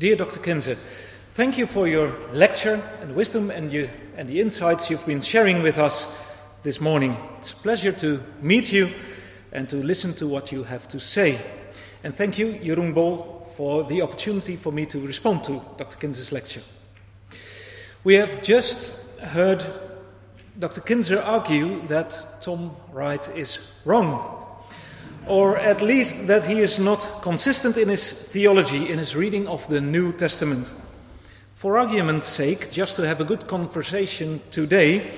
Dear Dr. Kinzer, thank you for your lecture and wisdom and, you, and the insights you've been sharing with us this morning. It's a pleasure to meet you and to listen to what you have to say. And thank you, Jeroen Bol, for the opportunity for me to respond to Dr. Kinzer's lecture. We have just heard Dr. Kinzer argue that Tom Wright is wrong or at least that he is not consistent in his theology, in his reading of the New Testament. For argument's sake, just to have a good conversation today,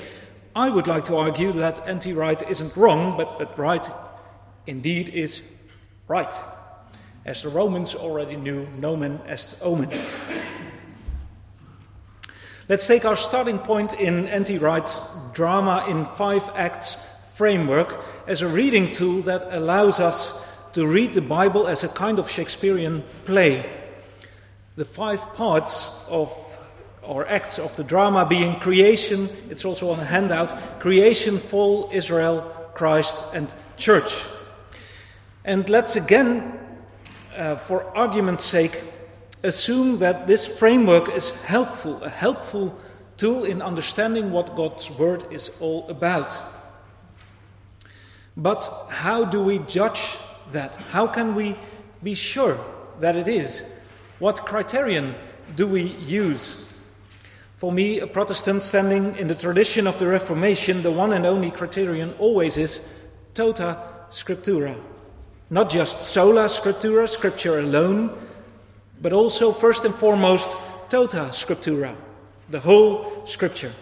I would like to argue that N.T. Wright isn't wrong, but that Wright indeed is right. As the Romans already knew, nomen est omen. Let's take our starting point in N.T. Wright's drama in five acts framework as a reading tool that allows us to read the Bible as a kind of Shakespearean play. The five parts of or acts of the drama being creation, it's also on a handout creation, fall, Israel, Christ, and church. And let's again, uh, for argument's sake, assume that this framework is helpful, a helpful tool in understanding what God's Word is all about. But how do we judge that? How can we be sure that it is? What criterion do we use? For me, a Protestant standing in the tradition of the Reformation, the one and only criterion always is tota scriptura. Not just sola scriptura, scripture alone, but also, first and foremost, tota scriptura, the whole scripture.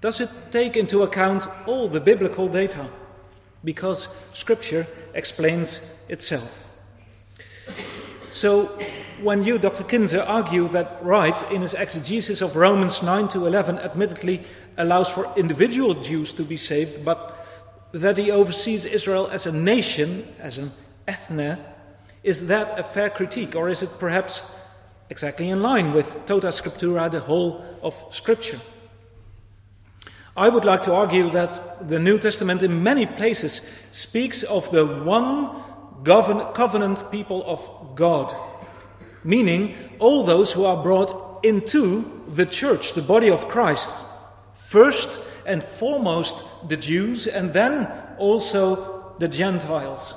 Does it take into account all the biblical data? Because Scripture explains itself. So, when you, Dr. Kinzer, argue that Wright, in his exegesis of Romans 9 to 11, admittedly allows for individual Jews to be saved, but that he oversees Israel as a nation, as an ethne, is that a fair critique, or is it perhaps exactly in line with Tota Scriptura, the whole of Scripture? I would like to argue that the New Testament, in many places, speaks of the one covenant people of God, meaning all those who are brought into the church, the body of Christ. First and foremost, the Jews, and then also the Gentiles.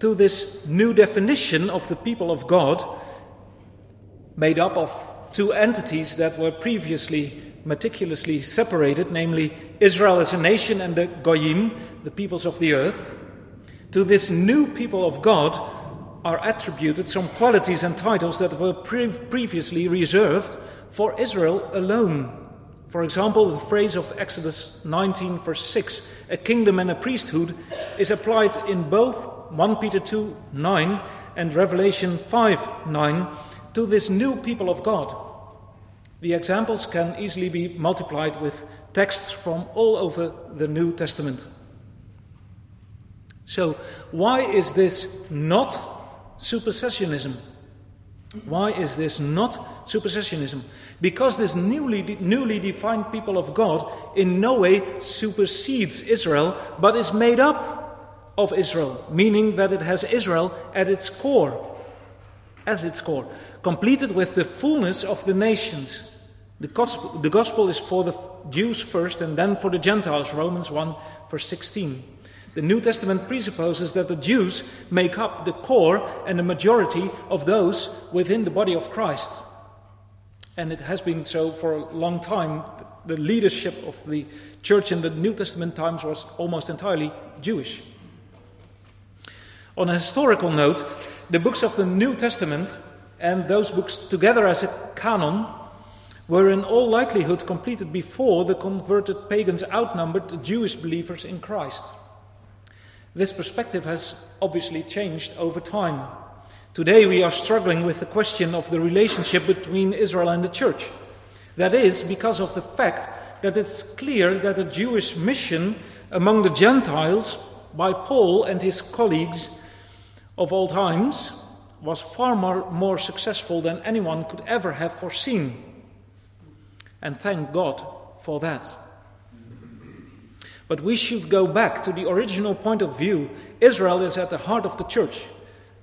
To this new definition of the people of God, made up of two entities that were previously meticulously separated, namely Israel as a nation and the Goyim, the peoples of the earth, to this new people of God are attributed some qualities and titles that were pre- previously reserved for Israel alone. For example, the phrase of Exodus 19, verse 6, a kingdom and a priesthood, is applied in both 1 Peter 2, 9 and Revelation 5, 9 to this new people of God. The examples can easily be multiplied with texts from all over the New Testament. So, why is this not supersessionism? Why is this not supersessionism? Because this newly, newly defined people of God in no way supersedes Israel, but is made up of Israel, meaning that it has Israel at its core, as its core completed with the fullness of the nations. The gospel, the gospel is for the Jews first and then for the Gentiles, Romans 1, verse 16. The New Testament presupposes that the Jews make up the core and the majority of those within the body of Christ. And it has been so for a long time. The leadership of the church in the New Testament times was almost entirely Jewish. On a historical note, the books of the New Testament and those books together as a canon were in all likelihood completed before the converted pagans outnumbered the Jewish believers in Christ. This perspective has obviously changed over time. Today we are struggling with the question of the relationship between Israel and the church. That is because of the fact that it's clear that the Jewish mission among the Gentiles by Paul and his colleagues of all times was far more, more successful than anyone could ever have foreseen. And thank God for that. But we should go back to the original point of view. Israel is at the heart of the church.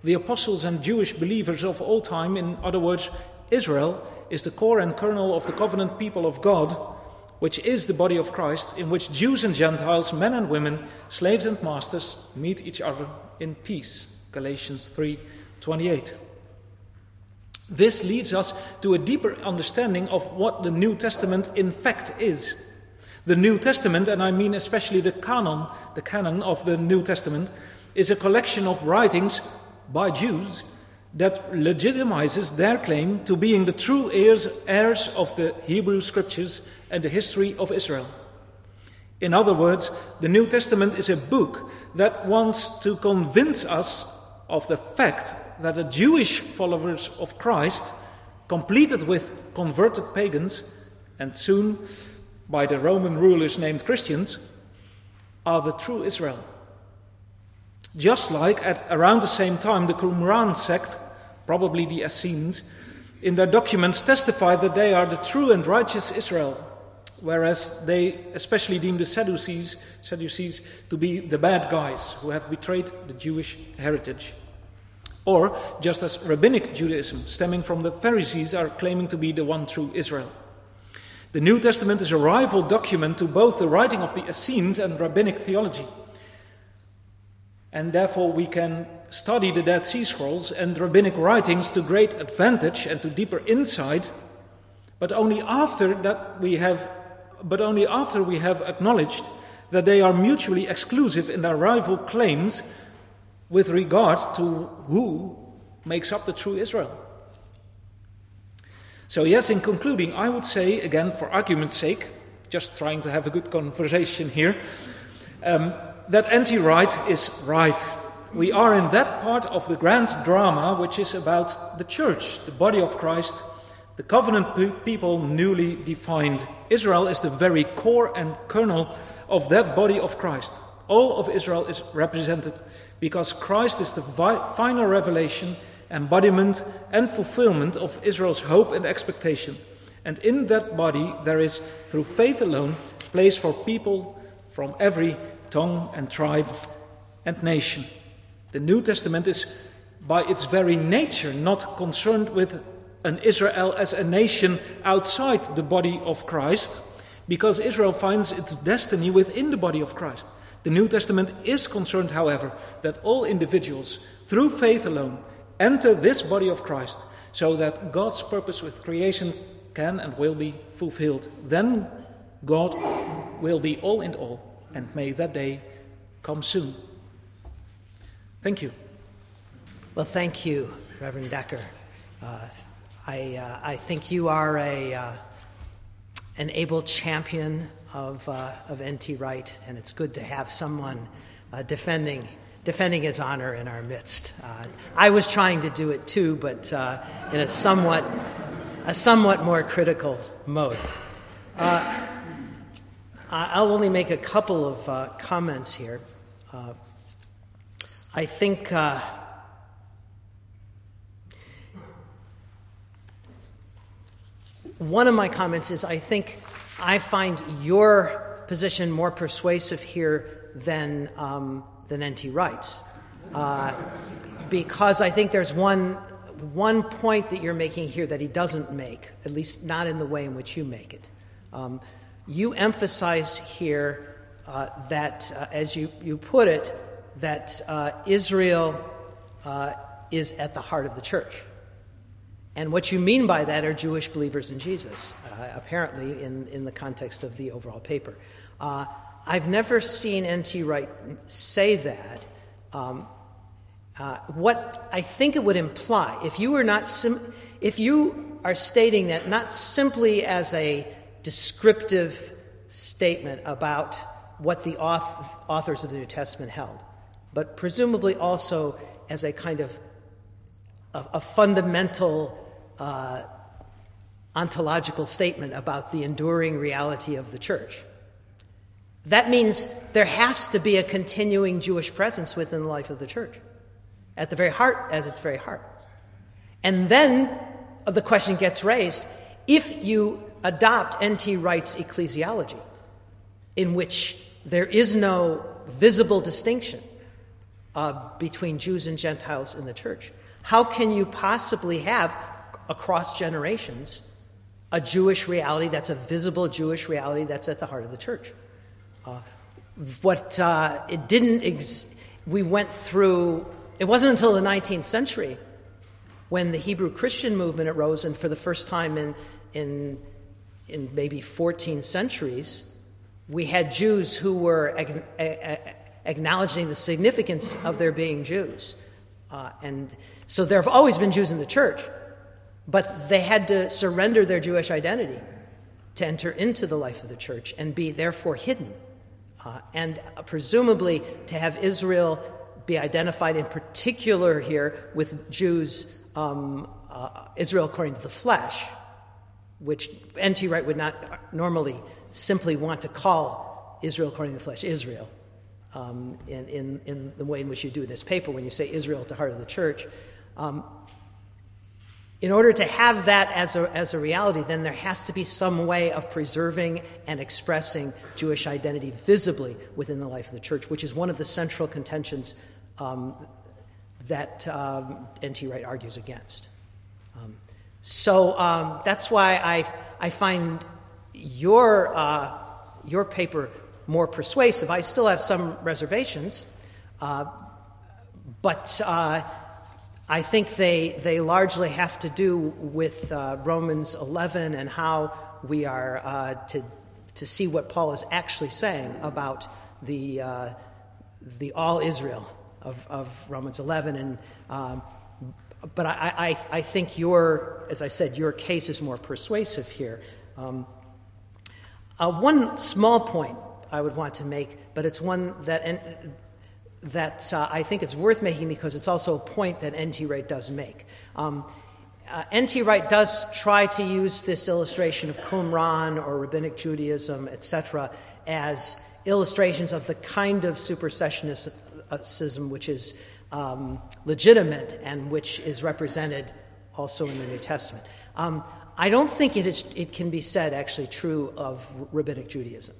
The apostles and Jewish believers of all time, in other words, Israel, is the core and kernel of the covenant people of God, which is the body of Christ, in which Jews and Gentiles, men and women, slaves and masters meet each other in peace. Galatians 3:28. This leads us to a deeper understanding of what the New Testament in fact is. The New Testament, and I mean especially the canon, the canon of the New Testament, is a collection of writings by Jews that legitimizes their claim to being the true heirs, heirs of the Hebrew scriptures and the history of Israel. In other words, the New Testament is a book that wants to convince us of the fact that the Jewish followers of Christ, completed with converted pagans and soon by the Roman rulers named Christians, are the true Israel. Just like at around the same time, the Qumran sect, probably the Essenes, in their documents testify that they are the true and righteous Israel, whereas they especially deem the Sadducees, Sadducees to be the bad guys who have betrayed the Jewish heritage. Or, just as rabbinic Judaism, stemming from the Pharisees, are claiming to be the one true Israel. The New Testament is a rival document to both the writing of the Essenes and rabbinic theology. And therefore, we can study the Dead Sea Scrolls and rabbinic writings to great advantage and to deeper insight, but only after that we have, but only after we have acknowledged that they are mutually exclusive in their rival claims with regard to who makes up the true Israel. So, yes, in concluding, I would say, again, for argument's sake, just trying to have a good conversation here, um, that N.T. Wright is right. We are in that part of the grand drama which is about the church, the body of Christ, the covenant pe- people newly defined. Israel is the very core and kernel of that body of Christ. All of Israel is represented because Christ is the final revelation, embodiment, and fulfillment of Israel's hope and expectation. And in that body, there is, through faith alone, place for people from every tongue and tribe and nation. The New Testament is, by its very nature, not concerned with an Israel as a nation outside the body of Christ, because Israel finds its destiny within the body of Christ. The New Testament is concerned, however, that all individuals, through faith alone, enter this body of Christ so that God's purpose with creation can and will be fulfilled. Then God will be all in all, and may that day come soon. Thank you. Well, thank you, Reverend Dekker. Uh, I, uh, I think you are a, uh, an able champion of, uh, of N.T. Wright, and it's good to have someone uh, defending, defending his honor in our midst. Uh, I was trying to do it too, but uh, in a somewhat, a somewhat more critical mode. Uh, I'll only make a couple of uh, comments here. I think. one of my comments is I think I find your position more persuasive here than, um, than N.T. Wright's. Uh, because I think there's one, one point that you're making here that he doesn't make, at least not in the way in which you make it. Um, you emphasize here uh, that, uh, as you, you put it, that uh, Israel uh, is at the heart of the church. And what you mean by that are Jewish believers in Jesus, uh, apparently, in, in the context of the overall paper. Uh, I've never seen N.T. Wright say that. Um, uh, what I think it would imply, if you were not, sim- if you are stating that not simply as a descriptive statement about what the auth- authors of the New Testament held, but presumably also as a kind of a, a fundamental uh, ontological statement about the enduring reality of the church. That means there has to be a continuing Jewish presence within the life of the church, at the very heart, as its very heart. And then the question gets raised if you adopt N.T. Wright's ecclesiology, in which there is no visible distinction uh, between Jews and Gentiles in the church. How can you possibly have, across generations, a Jewish reality that's a visible Jewish reality that's at the heart of the church? Uh, what uh, it didn't, ex- we went through, it wasn't until the 19th century when the Hebrew Christian movement arose, and for the first time in, in, in maybe 14 centuries, we had Jews who were ag- ag- acknowledging the significance of their being Jews. Uh, and so there have always been Jews in the church, but they had to surrender their Jewish identity to enter into the life of the church and be therefore hidden. Uh, and presumably to have Israel be identified in particular here with Jews, um, uh, Israel according to the flesh, which N.T. Wright would not normally simply want to call Israel according to the flesh Israel um, in, in, in, the way in which you do in this paper when you say Israel at the heart of the church. Um, in order to have that as a, as a reality, then there has to be some way of preserving and expressing Jewish identity visibly within the life of the church, which is one of the central contentions um, that um, N.T. Wright argues against. Um, so um, that's why I, I find your, uh, your paper more persuasive. I still have some reservations, uh, but uh, I think they, they largely have to do with uh, Romans 11 and how we are uh, to, to see what Paul is actually saying about the, uh, the all Israel of, of Romans 11. And, um, but I, I, I think your, as I said, your case is more persuasive here. Um, uh, one small point I would want to make, but it's one that, that uh, I think it's worth making because it's also a point that N.T. Wright does make. Um, uh, N.T. Wright does try to use this illustration of Qumran or Rabbinic Judaism, etc., as illustrations of the kind of supersessionism which is um, legitimate and which is represented also in the New Testament. Um, I don't think it, is, it can be said actually true of Rabbinic Judaism.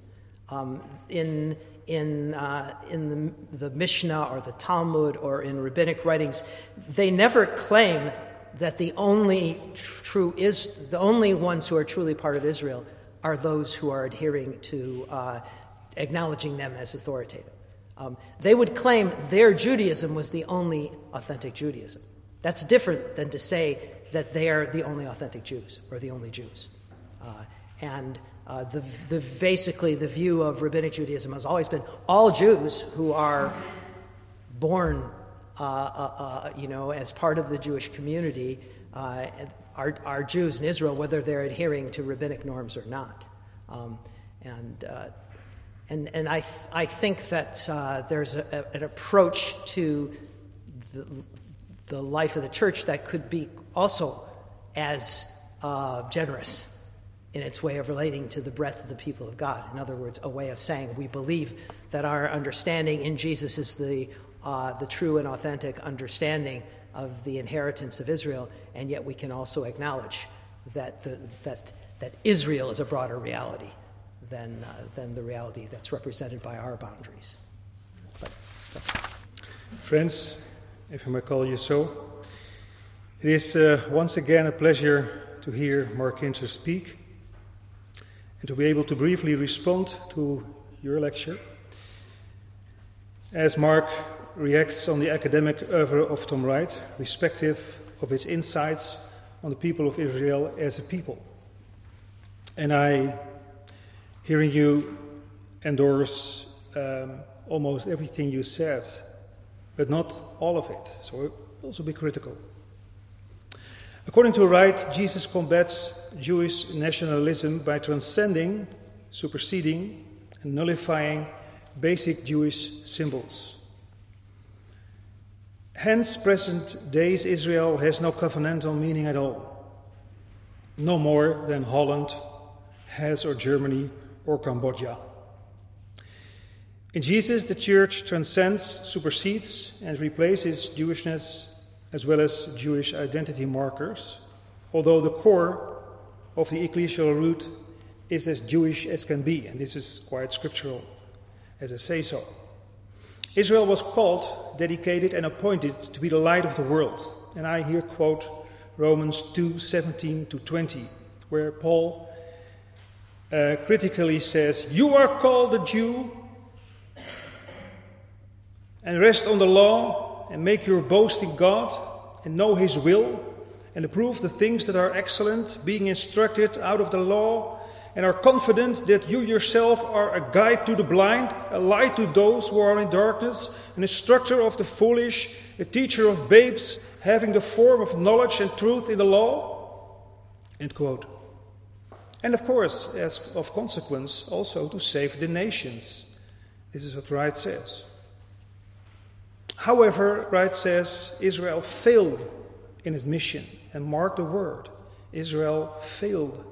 Um, in in, uh, in the, the Mishnah or the Talmud or in rabbinic writings, they never claim that the only true is the only ones who are truly part of Israel are those who are adhering to uh, acknowledging them as authoritative. Um, they would claim their Judaism was the only authentic Judaism. That's different than to say that they are the only authentic Jews or the only Jews. Uh, and uh, the, the, basically, the view of rabbinic Judaism has always been all Jews who are born, uh, uh, uh you know, as part of the Jewish community uh, are, are Jews in Israel, whether they're adhering to rabbinic norms or not. Um, and, uh, and, and I, th- I think that there's a, a, an approach to the, the life of the church that could be also as generous in its way of relating to the breadth of the people of God. In other words, a way of saying we believe that our understanding in Jesus is the, uh, the true and authentic understanding of the inheritance of Israel, and yet we can also acknowledge that, the, that, that Israel is a broader reality than, uh, than the reality that's represented by our boundaries. But, so. Friends, if I may call you so, it is uh, once again a pleasure to hear Mark Kinzer speak and to be able to briefly respond to your lecture. As Mark reacts on the academic oeuvre of Tom Wright, respective of his insights on the people of Israel as a people. And I, hearing you endorse um, almost everything you said, but not all of it, so also be critical. According to Wright, Jesus combats Jewish nationalism by transcending, superseding, and nullifying basic Jewish symbols. Hence, present days Israel has no covenantal meaning at all, no more than Holland has or Germany or Cambodia. In Jesus, the church transcends, supersedes, and replaces Jewishness as well as Jewish identity markers, although the core of the ecclesial root is as Jewish as can be, and this is quite scriptural as I say so. Israel was called, dedicated, and appointed to be the light of the world. And I here quote Romans 2 17 to 20, where Paul uh, critically says, You are called a Jew, and rest on the law, and make your boast in God, and know His will, and approve the things that are excellent, being instructed out of the law and are confident that you yourself are a guide to the blind, a light to those who are in darkness, an instructor of the foolish, a teacher of babes, having the form of knowledge and truth in the law. End quote. And of course, as of consequence, also to save the nations. This is what Wright says. However, Wright says Israel failed in its mission. And mark the word Israel failed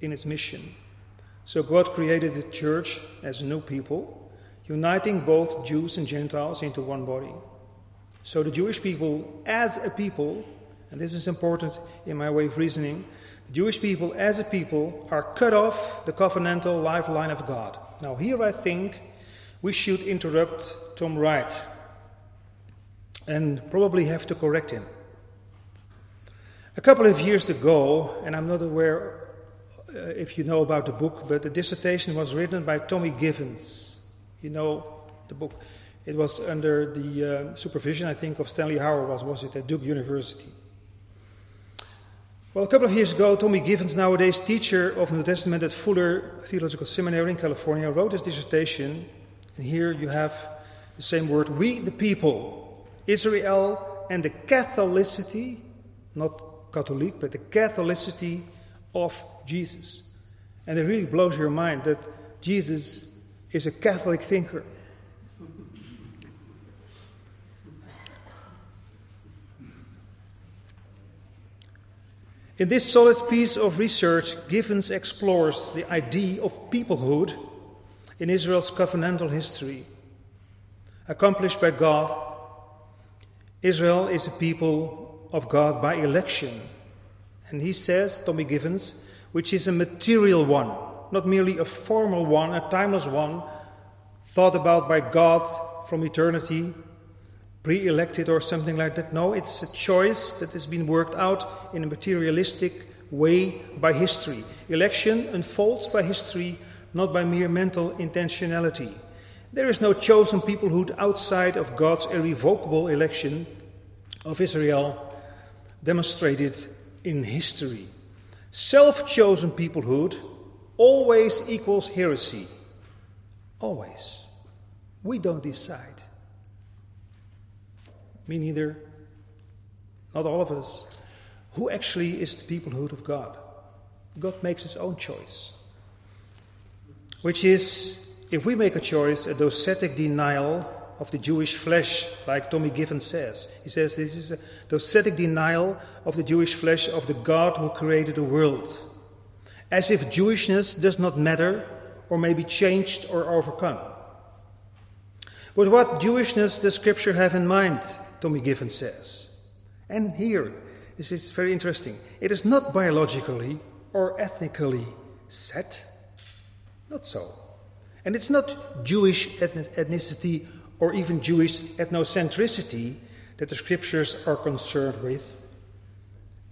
in its mission. So God created the church as a new people, uniting both Jews and Gentiles into one body. So the Jewish people, as a people, and this is important in my way of reasoning, the Jewish people, as a people, are cut off the covenantal lifeline of God. Now, here I think we should interrupt Tom Wright and probably have to correct him. A couple of years ago, and I'm not aware uh, if you know about the book, but the dissertation was written by Tommy Givens. You know the book. It was under the uh, supervision, I think, of Stanley Hauer, was, was it, at Duke University. Well, a couple of years ago, Tommy Givens, nowadays teacher of New Testament at Fuller Theological Seminary in California, wrote his dissertation. And here you have the same word we, the people, Israel, and the Catholicity, not Catholic, but the Catholicity of Jesus. And it really blows your mind that Jesus is a Catholic thinker. In this solid piece of research, Givens explores the idea of peoplehood in Israel's covenantal history. Accomplished by God, Israel is a people of God by election and he says, Tommy Givens, which is a material one, not merely a formal one, a timeless one, thought about by God from eternity, pre elected or something like that. No, it's a choice that has been worked out in a materialistic way by history. Election unfolds by history, not by mere mental intentionality. There is no chosen peoplehood outside of God's irrevocable election of Israel, demonstrated in history. Self chosen peoplehood always equals heresy. Always. We don't decide. Me neither. Not all of us. Who actually is the peoplehood of God? God makes his own choice. Which is, if we make a choice, a docetic denial of the Jewish flesh, like Tommy Givens says. He says this is a docetic denial of the Jewish flesh of the God who created the world. As if Jewishness does not matter or may be changed or overcome. But what Jewishness does Scripture have in mind, Tommy Givens says. And here, this is very interesting. It is not biologically or ethnically set. Not so. And it's not Jewish ethnicity or even Jewish ethnocentricity that the scriptures are concerned with.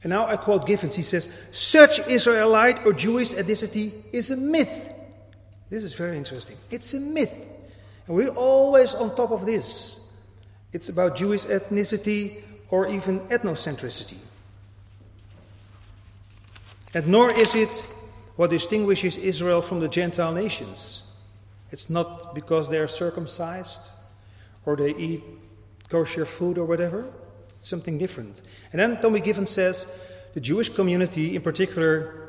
And now I quote Givens. He says, Such Israelite or Jewish ethnicity is a myth. This is very interesting. It's a myth. And we're always on top of this. It's about Jewish ethnicity or even ethnocentricity. And nor is it what distinguishes Israel from the Gentile nations. It's not because they are circumcised or they eat kosher food or whatever. Something different. And then Tommy Givens says the Jewish community, in particular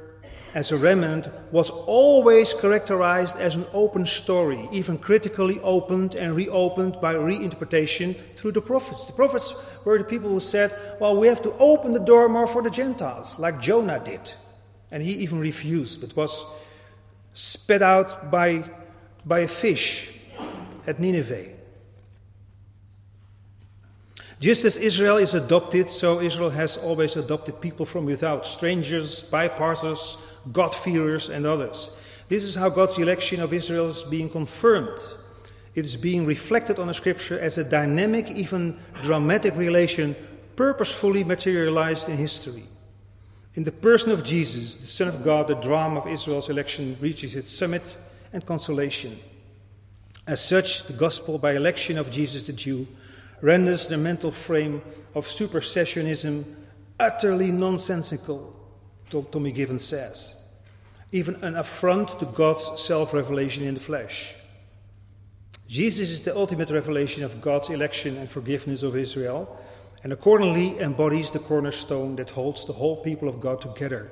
as a remnant, was always characterized as an open story, even critically opened and reopened by reinterpretation through the prophets. The prophets were the people who said, Well, we have to open the door more for the Gentiles, like Jonah did. And he even refused, but was spat out by, by a fish at Nineveh. Just as Israel is adopted, so Israel has always adopted people from without strangers, bypassers, God-fearers, and others. This is how God's election of Israel is being confirmed. It is being reflected on the scripture as a dynamic, even dramatic relation purposefully materialized in history. In the person of Jesus, the Son of God, the drama of Israel's election reaches its summit and consolation. As such, the gospel by election of Jesus the Jew renders the mental frame of supersessionism utterly nonsensical, Tommy Given says, even an affront to God's self revelation in the flesh. Jesus is the ultimate revelation of God's election and forgiveness of Israel, and accordingly embodies the cornerstone that holds the whole people of God together.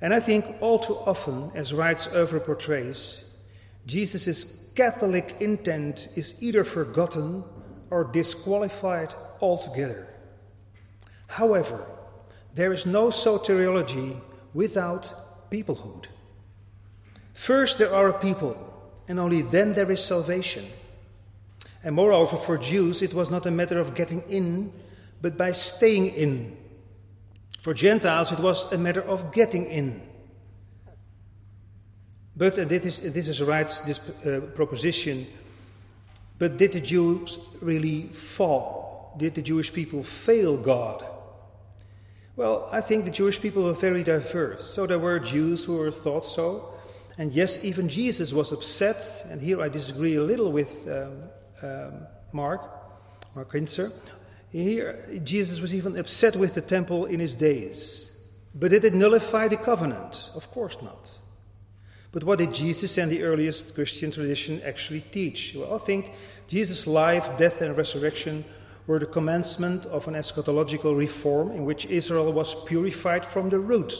And I think all too often, as Wright's oeuvre portrays, Jesus' Catholic intent is either forgotten or disqualified altogether. However, there is no soteriology without peoplehood. First, there are people, and only then there is salvation. And moreover, for Jews, it was not a matter of getting in, but by staying in. For Gentiles, it was a matter of getting in. But, and this is, this is Wright's this, uh, proposition, but did the Jews really fall? Did the Jewish people fail God? Well, I think the Jewish people were very diverse. So there were Jews who were thought so. And yes, even Jesus was upset, and here I disagree a little with um, um, Mark, Mark Kinzer. Here, Jesus was even upset with the temple in his days. But did it nullify the covenant? Of course not. But what did Jesus and the earliest Christian tradition actually teach? Well, I think Jesus' life, death, and resurrection were the commencement of an eschatological reform in which Israel was purified from the root.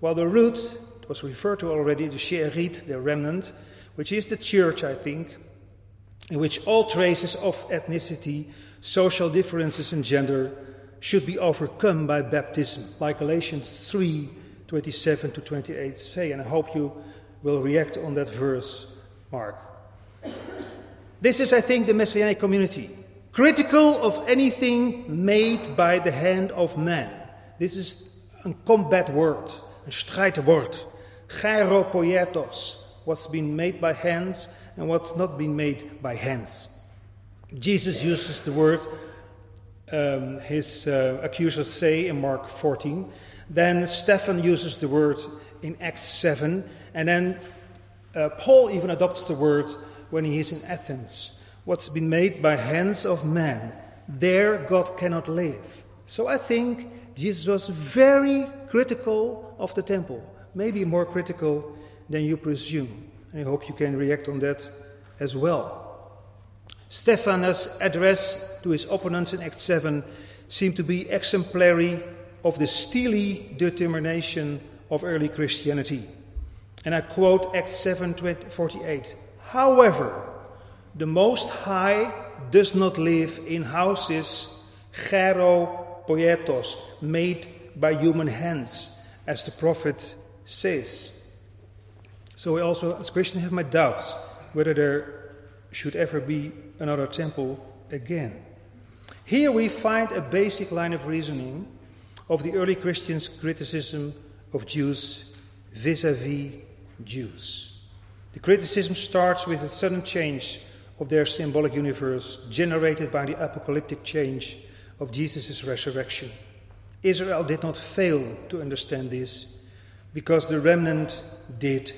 While the root was referred to already, the She'erit, the remnant, which is the church, I think, in which all traces of ethnicity, social differences, and gender should be overcome by baptism, like Galatians 3 27 to 28 say. And I hope you will react on that verse, Mark. This is, I think, the Messianic community, critical of anything made by the hand of man. This is a combat word, a strijdwoord. Cheiropoietos, what's been made by hands and what's not been made by hands. Jesus uses the word um, his uh, accusers say in Mark 14. Then Stephen uses the word in Acts 7. And then uh, Paul even adopts the word when he is in Athens. What's been made by hands of men, there God cannot live. So I think Jesus was very critical of the temple, maybe more critical than you presume. I hope you can react on that as well. Stephanus' address to his opponents in Act 7 seemed to be exemplary of the steely determination of early Christianity. And I quote Acts 7 48. However, the Most High does not live in houses, poietos, made by human hands, as the prophet says. So I also, as Christian, have my doubts whether there should ever be another temple again. Here we find a basic line of reasoning of the early Christians' criticism of Jews vis a vis Jews. The criticism starts with a sudden change of their symbolic universe generated by the apocalyptic change of Jesus' resurrection. Israel did not fail to understand this because the remnant did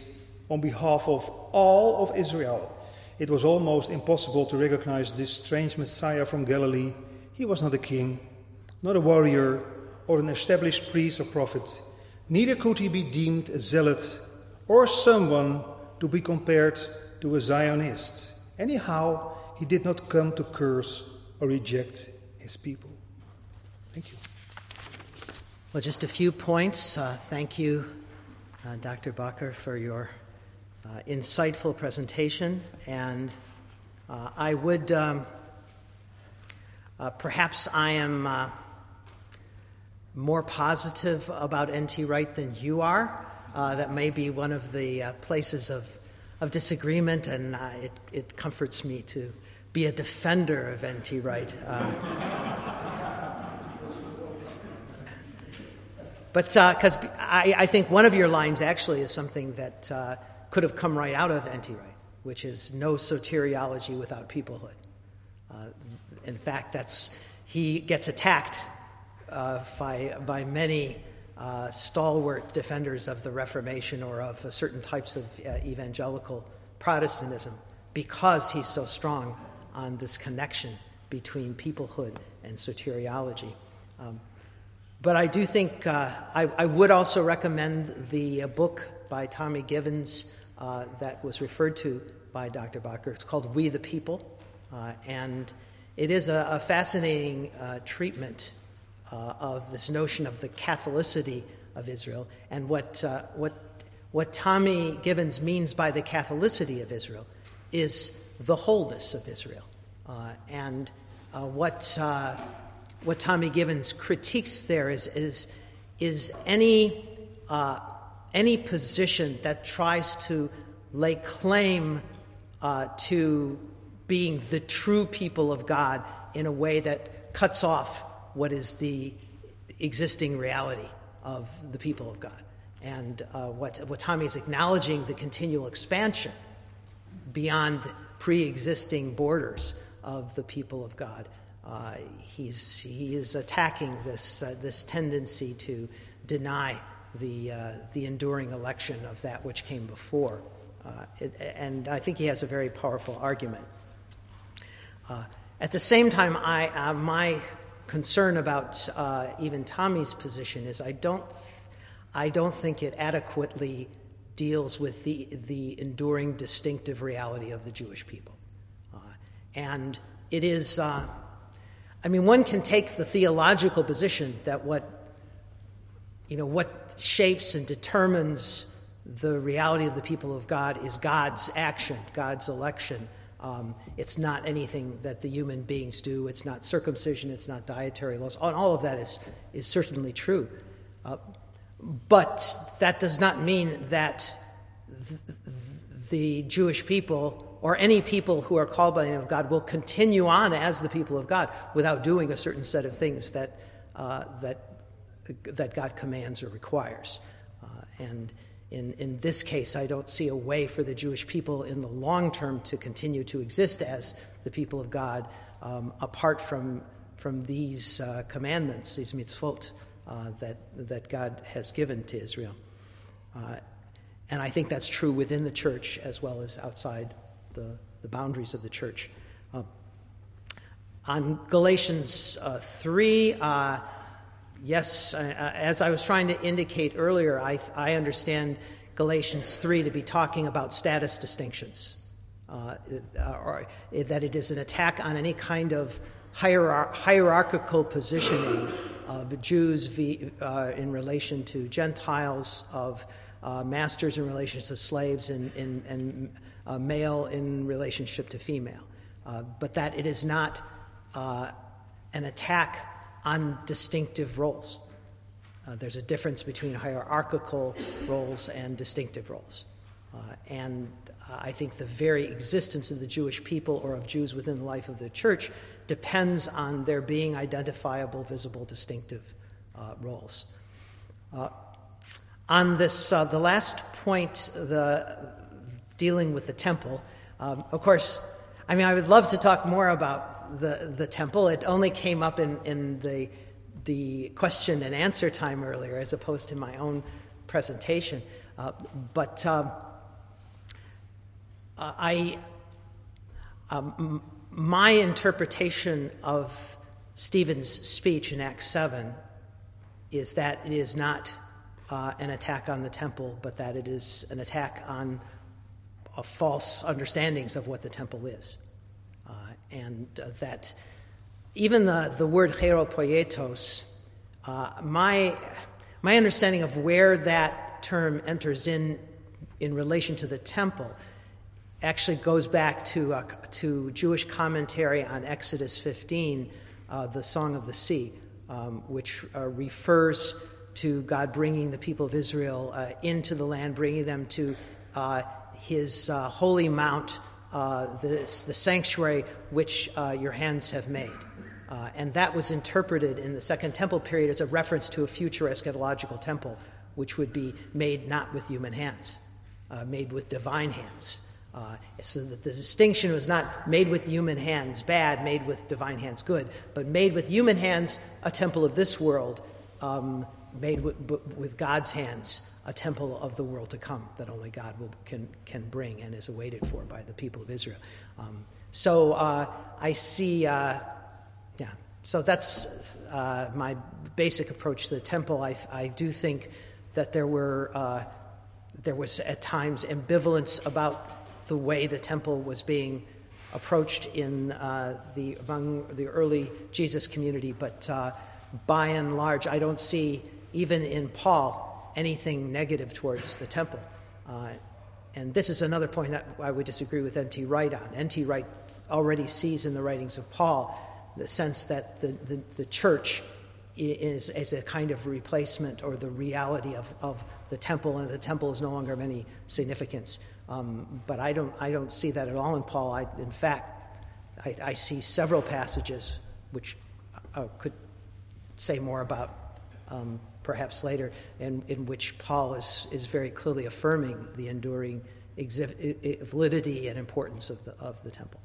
on behalf of all of Israel. It was almost impossible to recognize this strange Messiah from Galilee. He was not a king, not a warrior, or an established priest or prophet. Neither could he be deemed a zealot or someone to be compared to a Zionist. Anyhow, he did not come to curse or reject his people. Thank you. Well, just a few points. Uh, thank you, uh, Dr. Bakker, for your uh, insightful presentation. And uh, I would, um, uh, perhaps I am uh, more positive about N.T. Wright than you are. Uh, that may be one of the uh, places of, of disagreement, and uh, it, it comforts me to be a defender of N.T. Wright. Uh. but because uh, I, I, think one of your lines actually is something that could have come right out of N.T. Wright, which is no soteriology without peoplehood. Uh, in fact, that's he gets attacked uh, by by many uh, stalwart defenders of the Reformation or of certain types of uh, evangelical Protestantism because he's so strong on this connection between peoplehood and soteriology. Um, but I do think uh, I, I, would also recommend the uh, book by Tommy Givens uh, that was referred to by Dr. Bakker. It's called We the People, uh, and it is a, a fascinating uh, treatment uh, of this notion of the Catholicity of Israel and what, what, what Tommy Givens means by the Catholicity of Israel is the wholeness of Israel. and what what Tommy Givens critiques there is, is, is any, uh, any position that tries to lay claim uh, to being the true people of God in a way that cuts off what is the existing reality of the people of God. And uh, what, what Tommy is acknowledging the continual expansion beyond pre existing borders of the people of God. Uh, he's, he is attacking this, uh, this tendency to deny the, uh, the enduring election of that which came before. Uh, it, and I think he has a very powerful argument. Uh, at the same time, I, my concern about uh, even Tommy's position is I don't, I don't think it adequately deals with the, the enduring distinctive reality of the Jewish people. Uh, and it is uh, I mean, one can take the theological position that what, you know, what shapes and determines the reality of the people of God is God's action, God's election. Um, it's not anything that the human beings do. It's not circumcision. It's not dietary laws. And all of that is, is certainly true. Uh, but that does not mean that th- the Jewish people or any people who are called by the name of God will continue on as the people of God without doing a certain set of things that, uh, that, that God commands or requires. Uh, and in, in this case, I don't see a way for the Jewish people in the long term to continue to exist as the people of God um, apart from, from these uh, commandments, these mitzvot uh, that, that God has given to Israel. Uh, and I think that's true within the church as well as outside the, the boundaries of the church. Uh, on Galatians uh, 3, uh, yes, uh, uh, as I was trying to indicate earlier, I, I understand Galatians 3 to be talking about status distinctions, uh, or that it is an attack on any kind of hierar- hierarchical positioning of Jews in relation to Gentiles, of masters in relation to slaves, and, and, and uh, male in relationship to female, uh, but that it is not uh, an attack on distinctive roles. Uh, there's a difference between hierarchical roles and distinctive roles. Uh, and I think the very existence of the Jewish people or of Jews within the life of the church depends on there being identifiable, visible, distinctive uh, roles. on this, the last point, the, dealing with the temple. Um, of course, I mean, I would love to talk more about the, the temple. It only came up in, in the, the question and answer time earlier as opposed to my own presentation. Uh, but um, I, um, my interpretation of Stephen's speech in Acts 7 is that it is not uh, an attack on the temple, but that it is an attack on false understandings of what the temple is. Uh, and uh, that even the, the word cheiropoietos, uh, my, my understanding of where that term enters in in relation to the temple actually goes back to, uh, to Jewish commentary on Exodus 15, uh, the Song of the Sea, um, which uh, refers to God bringing the people of Israel into the land, bringing them to his uh, holy mount, uh, the, the sanctuary which uh, your hands have made. Uh, and that was interpreted in the Second Temple period as a reference to a future eschatological temple, which would be made not with human hands. uh, made with divine hands. Uh, so that the distinction was not made with human hands bad, made with divine hands good, but made with human hands a temple of this world, um, made with, with, God's hands a temple of the world to come that only God will, can, can bring and is awaited for by the people of Israel. Um, so uh, I see, uh, yeah, so that's uh, my basic approach to the temple. I, I do think that there were uh, there was at times ambivalence about the way the temple was being approached in uh, the among the early Jesus community, but uh, by and large, I don't see even in Paul anything negative towards the temple. Uh, and this is another point that I would disagree with N.T. Wright on. N.T. Wright already sees in the writings of Paul the sense that the, the, the church is, is a kind of replacement or the reality of, of the temple, and the temple is no longer of any significance. Um, but I don't, I don't see that at all in Paul. I, in fact, I, I see several passages which uh, could say more about um, perhaps later, in, in which Paul is, is very clearly affirming the enduring validity and importance of the, of the temple.